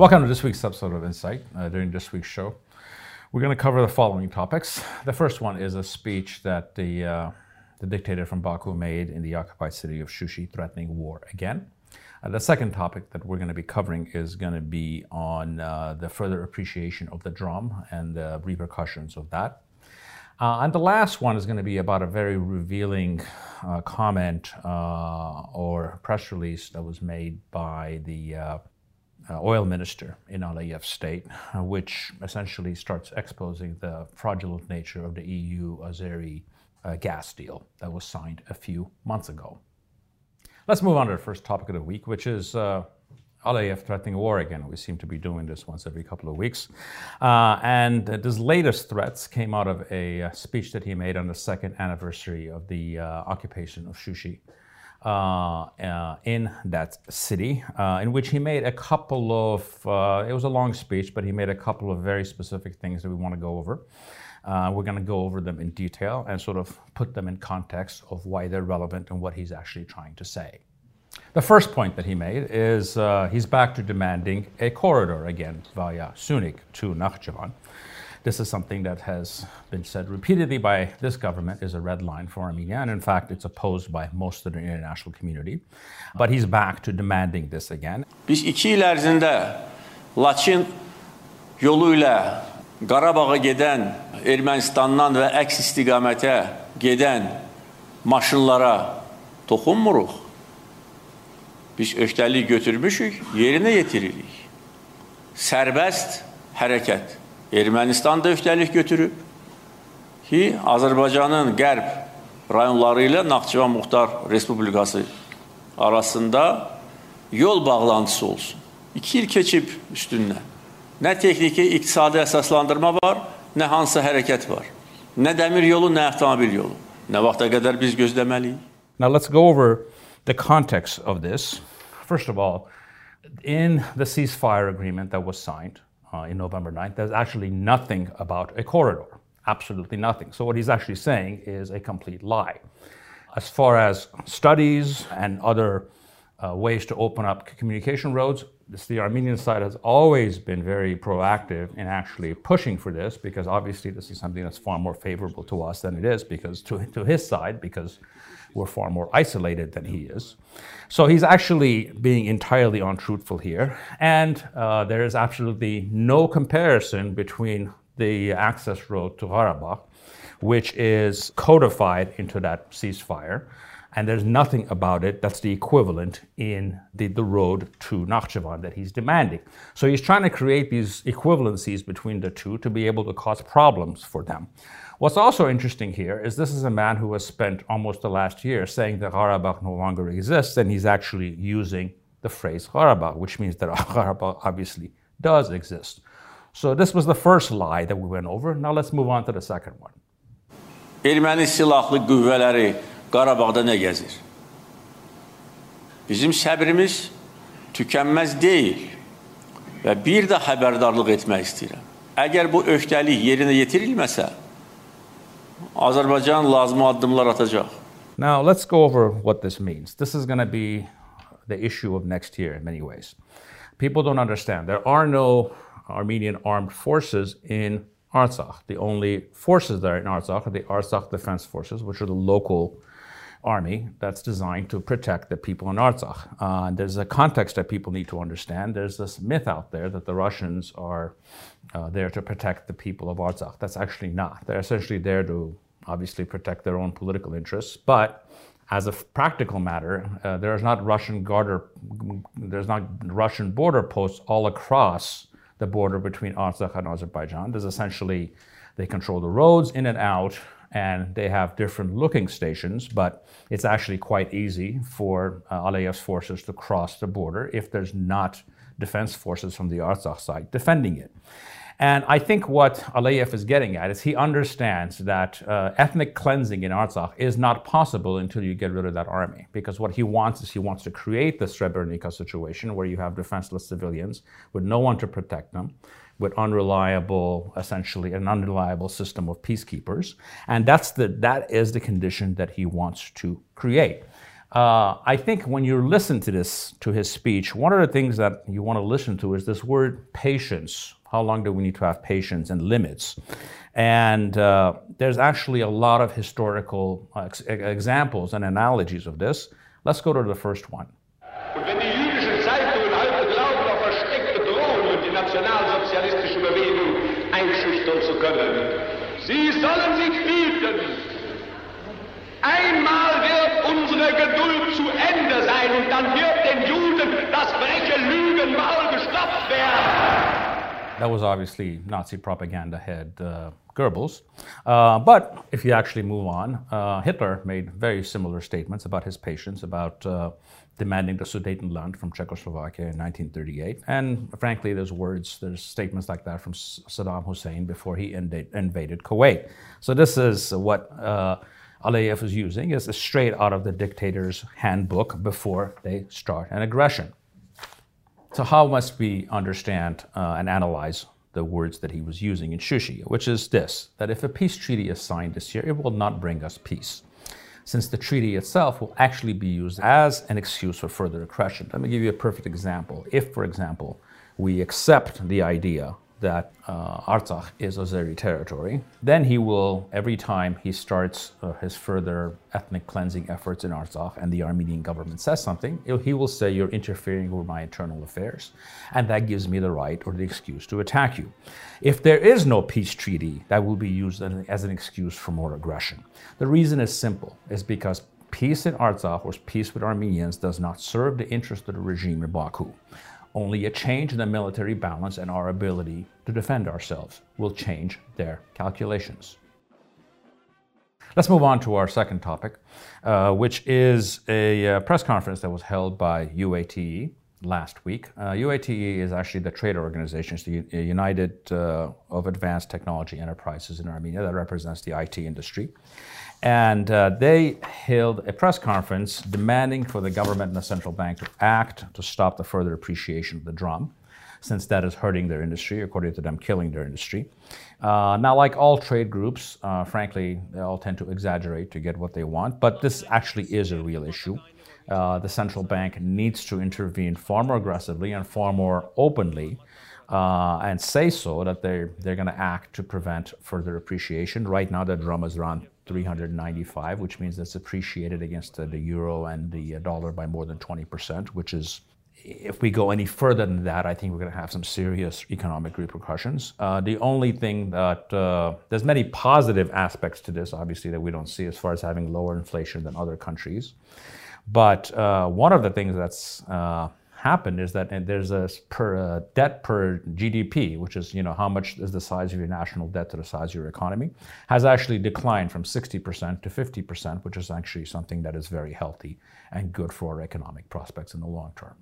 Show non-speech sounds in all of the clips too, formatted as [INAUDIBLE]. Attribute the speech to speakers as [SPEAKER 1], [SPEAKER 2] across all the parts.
[SPEAKER 1] Welcome to this week's episode of Insight. Uh, during this week's show, we're going to cover the following topics. The first one is a speech that the, uh, the dictator from Baku made in the occupied city of Shushi, threatening war again. Uh, the second topic that we're going to be covering is going to be on uh, the further appreciation of the dram and the repercussions of that. Uh, and the last one is going to be about a very revealing uh, comment or press release that was made by the oil minister in Aliyev's state, which essentially starts exposing the fraudulent nature of the EU Azeri gas deal that was signed a few months ago. Let's move on to the first topic of the week, which is uh, Aliyev threatening war again. We seem to be doing this once every couple of weeks. Uh, and uh, his latest threats came out of a uh, speech that he made on the second anniversary of the uh, occupation of Shushi. Uh, uh, in that city, in which he made a couple of, it was a long speech, but he made a couple of very specific things that we want to go over. Uh, we're going to go over them in detail and sort of put them in context of why they're relevant and what he's actually trying to say. The first point that he made is uh, he's back to demanding a corridor again via Syunik to Nakhchivan. This is something that has been said repeatedly by this government is a red line for Armenia, and in fact, it's opposed by most of the international community. But he's back to demanding this again.
[SPEAKER 2] Biz iki il ərzində Laçin yolu ilə Qarabağa gedən Ermənistandan və əks istiqamətə gedən maşınlara toxunmuruq. Biz öhdəlik götürmüşük, yerinə yetiririk. Sərbəst hərəkət. Ermənistan da öhdəlik götürüb ki, Azərbaycanın qərb rayonları ilə Naxçıvan Muxtar Respublikası arasında yol bağlantısı olsun. İki il keçib üstündən. Nə texniki iqtisadi əsaslandırma var, nə hansısa hərəkət var. Nə dəmir yolu, nə avtomobil yolu. Nə vaxta qədər biz gözləməliyik?
[SPEAKER 1] Now let's go over the context of this. First of all, in the ceasefire agreement that was signed uh, in November 9th, there's actually nothing about a corridor. Absolutely nothing. So what he's actually saying is a complete lie. As far as studies and other uh, ways to open up communication roads, this, the Armenian side has always been very proactive in actually pushing for this because obviously this is something that's far more favorable to us than it is because to, to his side because we're far more isolated than he is. So he's actually being entirely untruthful here, and uh, there is absolutely no comparison between the access road to Karabakh, which is codified into that ceasefire, and there's nothing about it that's the equivalent in the, the road to Nakhchivan that he's demanding. So he's trying to create these equivalencies between the two to be able to cause problems for them. What's also interesting here is this is a man who has spent almost the last year saying that Karabakh no longer exists, and he's actually using the phrase Karabakh, which means that [LAUGHS] Karabakh obviously does exist. So this was the first lie that we went over. Now let's move on to the second one.
[SPEAKER 2] Qarabağda nə gəzir? Bizim səbrimiz tükənməz deyil və bir də xəbərdarlıq etmək istəyirəm. Əgər bu öhdəlik yerinə yetirilməsə, Azərbaycan lazım addımlar atacaq.
[SPEAKER 1] Now let's go over what this means. This is going to be the issue of next year in many ways. People don't understand. There are no Armenian armed forces in Artsakh. The only forces that are in Artsakh are the Artsakh Defense Forces, which are the local army that's designed to protect the people in Artsakh. Uh, there's a context that people need to understand. There's this myth out there that the Russians are uh, there to protect the people of Artsakh. That's actually not. They're essentially there to obviously protect their own political interests, but as a practical matter, uh, there's not Russian border, there's not Russian border posts all across the border between Artsakh and Azerbaijan. There's essentially they control the roads in and out and they have different looking stations, but it's actually quite easy for uh, Aliyev's forces to cross the border if there's not defense forces from the Artsakh side defending it. And I think what Aliyev is getting at is he understands that uh, ethnic cleansing in Artsakh is not possible until you get rid of that army. Because what he wants is he wants to create the Srebrenica situation where you have defenseless civilians with no one to protect them with unreliable, essentially an unreliable system of peacekeepers. And that's the, that is the condition that he wants to create. Uh, I think when you listen to this, to his speech, one of the things that you want to listen to is this word patience. How long do we need to have patience and limits? And uh, there's actually a lot of historical uh, ex- examples and analogies of this. Let's go to the first one. That was obviously Nazi propaganda head uh, Goebbels. Uh, but if you actually move on, uh, Hitler made very similar statements about his patience, about uh, demanding the Sudetenland from Czechoslovakia in 1938. And frankly, there's words, there's statements like that from Saddam Hussein before he invaded Kuwait. So this is what uh, Aliyev is using is straight out of the dictator's handbook before they start an aggression. So how must we understand uh, and analyze the words that he was using in Shushi, which is this, that if a peace treaty is signed this year, it will not bring us peace since the treaty itself will actually be used as an excuse for further aggression. Let me give you a perfect example. If, for example, we accept the idea that uh, Artsakh is Azeri territory. Then he will, every time he starts uh, his further ethnic cleansing efforts in Artsakh and the Armenian government says something, he will say, You're interfering with my internal affairs, and that gives me the right or the excuse to attack you. If there is no peace treaty, that will be used as an excuse for more aggression. The reason is simple, is because peace in Artsakh or peace with Armenians does not serve the interest of the regime in Baku. Only a change in the military balance and our ability to defend ourselves will change their calculations. Let's move on to our second topic, uh, which is a uh, press conference that was held by UATE last week. Uh, UATE is actually the trade organization, it's the United uh, of Advanced Technology Enterprises in Armenia that represents the IT industry. And uh, they held a press conference demanding for the government and the central bank to act to stop the further appreciation of the dram, since that is hurting their industry, according to them, killing their industry. Uh, now, like all trade groups, uh, frankly, they all tend to exaggerate to get what they want, but this actually is a real issue. Uh, the central bank needs to intervene far more aggressively and far more openly uh, and say so that they're, they're going to act to prevent further appreciation. Right now, the dram is around 395, which means it's appreciated against the, the euro and the uh, dollar by more than 20%, which is if we go any further than that, I think we're going to have some serious economic repercussions. Uh, the only thing that uh, there's many positive aspects to this, obviously, that we don't see as far as having lower inflation than other countries. But uh, one of the things that's uh, happened is that there's a per uh, debt per GDP, which is you know how much is the size of your national debt to the size of your economy, has actually declined from 60% to 50%, which is actually something that is very healthy and good for our economic prospects in the long term.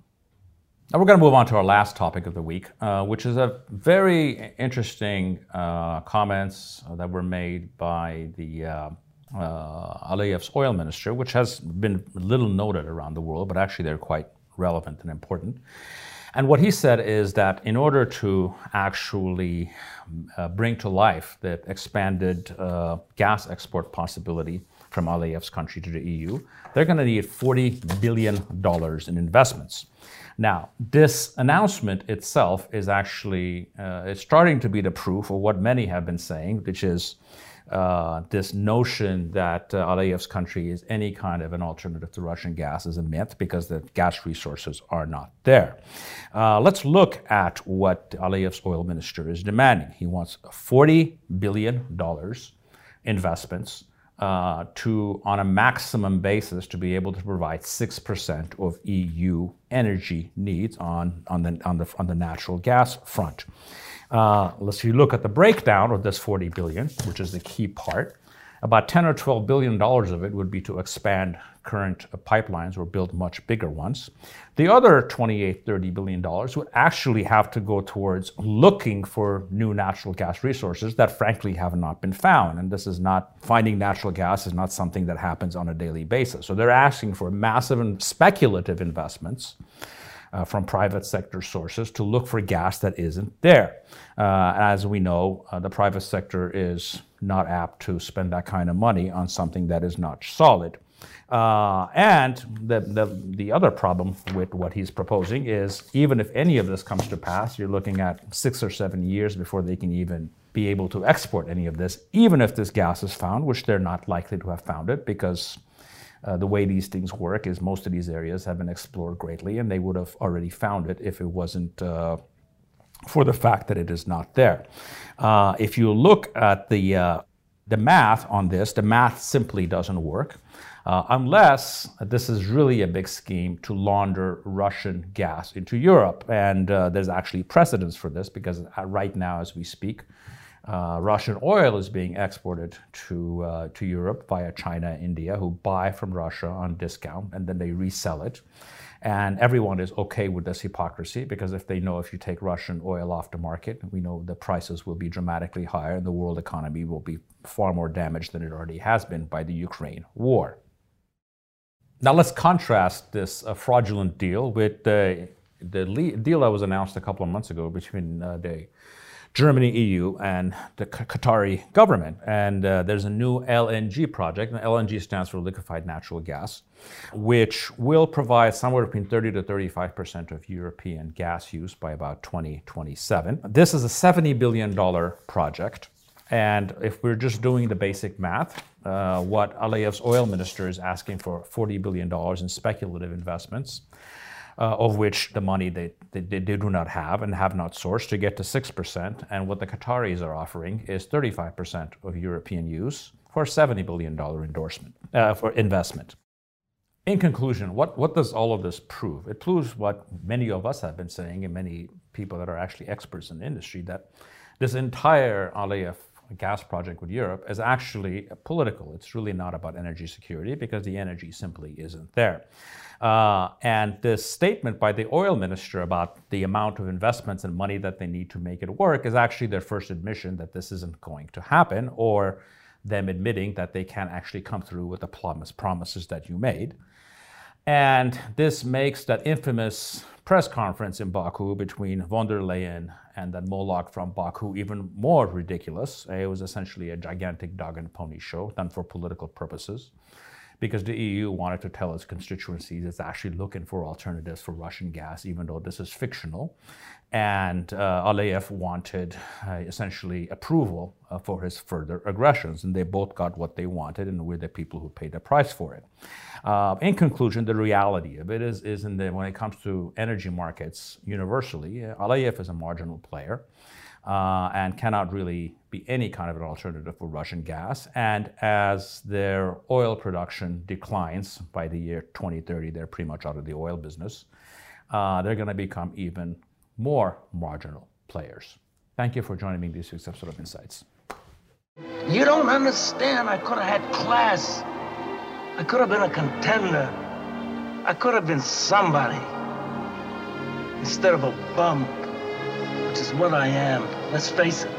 [SPEAKER 1] Now we're going to move on to our last topic of the week, uh, which is a very interesting uh, comments that were made by the uh, uh, Aliyev's oil minister, which has been little noted around the world, but actually they're quite relevant and important. And what he said is that in order to actually uh, bring to life the expanded uh, gas export possibility from Aliyev's country to the EU, they're going to need $40 billion in investments. Now, this announcement itself is actually uh, it's starting to be the proof of what many have been saying, which is uh, this notion that uh, Aliyev's country is any kind of an alternative to Russian gas is a myth because the gas resources are not there. Uh, let's look at what Aliyev's oil minister is demanding. He wants $40 billion investments uh, to, on a maximum basis, to be able to provide 6% of EU energy needs on, on, the, on, the, on the natural gas front. Uh, let's you look at the breakdown of this 40 billion, which is the key part. About 10 or 12 billion dollars of it would be to expand current pipelines or build much bigger ones. The other 28, 30 billion dollars would actually have to go towards looking for new natural gas resources that frankly have not been found. And this is not finding natural gas is not something that happens on a daily basis. So they're asking for massive and speculative investments uh, from private sector sources to look for gas that isn't there. Uh, as we know, uh, the private sector is not apt to spend that kind of money on something that is not solid. Uh, and the, the, the other problem with what he's proposing is even if any of this comes to pass, you're looking at six or seven years before they can even be able to export any of this, even if this gas is found, which they're not likely to have found it because uh, the way these things work is most of these areas have been explored greatly and they would have already found it if it wasn't uh, for the fact that it is not there. Uh, if you look at the, uh, the math on this, the math simply doesn't work uh, unless this is really a big scheme to launder Russian gas into Europe. And there's actually precedence for this because right now, as we speak, uh, Russian oil is being exported to, uh, to Europe via China and India, who buy from Russia on discount and then they resell it. And everyone is okay with this hypocrisy because if they know if you take Russian oil off the market, we know the prices will be dramatically higher and the world economy will be far more damaged than it already has been by the Ukraine war. Now let's contrast this uh, fraudulent deal with the, the deal that was announced a couple of months ago between uh, the Germany, EU, and the Qatari government. And uh, there's a new LNG project, and LNG stands for liquefied natural gas, which will provide somewhere between 30 to 35 percent of European gas use by about 2027. This is a $70 billion project. And if we're just doing the basic math, uh, what Aliyev's oil minister is asking for $40 billion in speculative investments, uh, of which the money they, they, they, do not have and have not sourced to get to 6%. And what the Qataris are offering is 35% of European use for $70 billion endorsement, uh, for investment. In conclusion, what, what does all of this prove? It proves what many of us have been saying, and many people that are actually experts in the industry, that this entire Aliyev gas project with Europe is actually political. It's really not about energy security because the energy simply isn't there. Uh, and this statement by the oil minister about the amount of investments and money that they need to make it work is actually their first admission that this isn't going to happen, or them admitting that they can't actually come through with the promise, promises that you made. And this makes that infamous press conference in Baku between von der Leyen and then Moloch from Baku even more ridiculous. It was essentially a gigantic dog and pony show done for political purposes because the EU wanted to tell its constituencies it's actually looking for alternatives for Russian gas, even though this is fictional. And uh, Aliyev wanted uh, essentially approval uh, for his further aggressions, and they both got what they wanted, and we're the people who paid the price for it. Uh, in conclusion, the reality of it is, is in the, when it comes to energy markets universally, Aliyev is a marginal player uh, and cannot really be any kind of an alternative for Russian gas. And as their oil production declines by the year 2030, they're pretty much out of the oil business. Uh, they're going to become even more marginal players. Thank you for joining me in this week's episode of Insights.
[SPEAKER 3] You don't understand. I could have had class. I could have been a contender. I could have been somebody instead of a bum, is what I am. Let's face it.